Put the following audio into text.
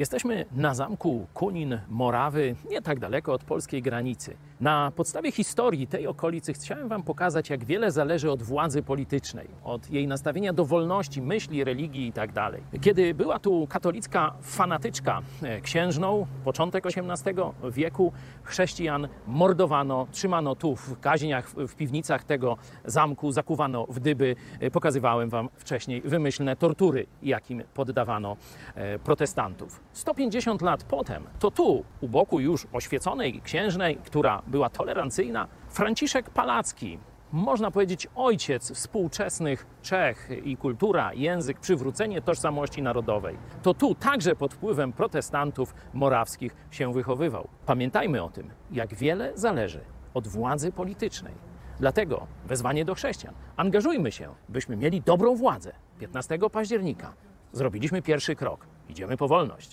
Jesteśmy na zamku Kunin Morawy, nie tak daleko od polskiej granicy. Na podstawie historii tej okolicy chciałem Wam pokazać, jak wiele zależy od władzy politycznej, od jej nastawienia do wolności, myśli, religii itd. Kiedy była tu katolicka fanatyczka e, księżną, początek XVIII wieku, chrześcijan mordowano, trzymano tu w kaźniach, w piwnicach tego zamku, zakuwano w dyby. E, Pokazywałem Wam wcześniej wymyślne tortury, jakim poddawano e, protestantów. 150 lat potem, to tu, u boku już oświeconej księżnej, która była tolerancyjna, Franciszek Palacki, można powiedzieć ojciec współczesnych Czech i kultura, język, przywrócenie tożsamości narodowej. To tu także pod wpływem protestantów morawskich się wychowywał. Pamiętajmy o tym, jak wiele zależy od władzy politycznej. Dlatego wezwanie do chrześcijan. Angażujmy się, byśmy mieli dobrą władzę. 15 października zrobiliśmy pierwszy krok. Idziemy po wolność.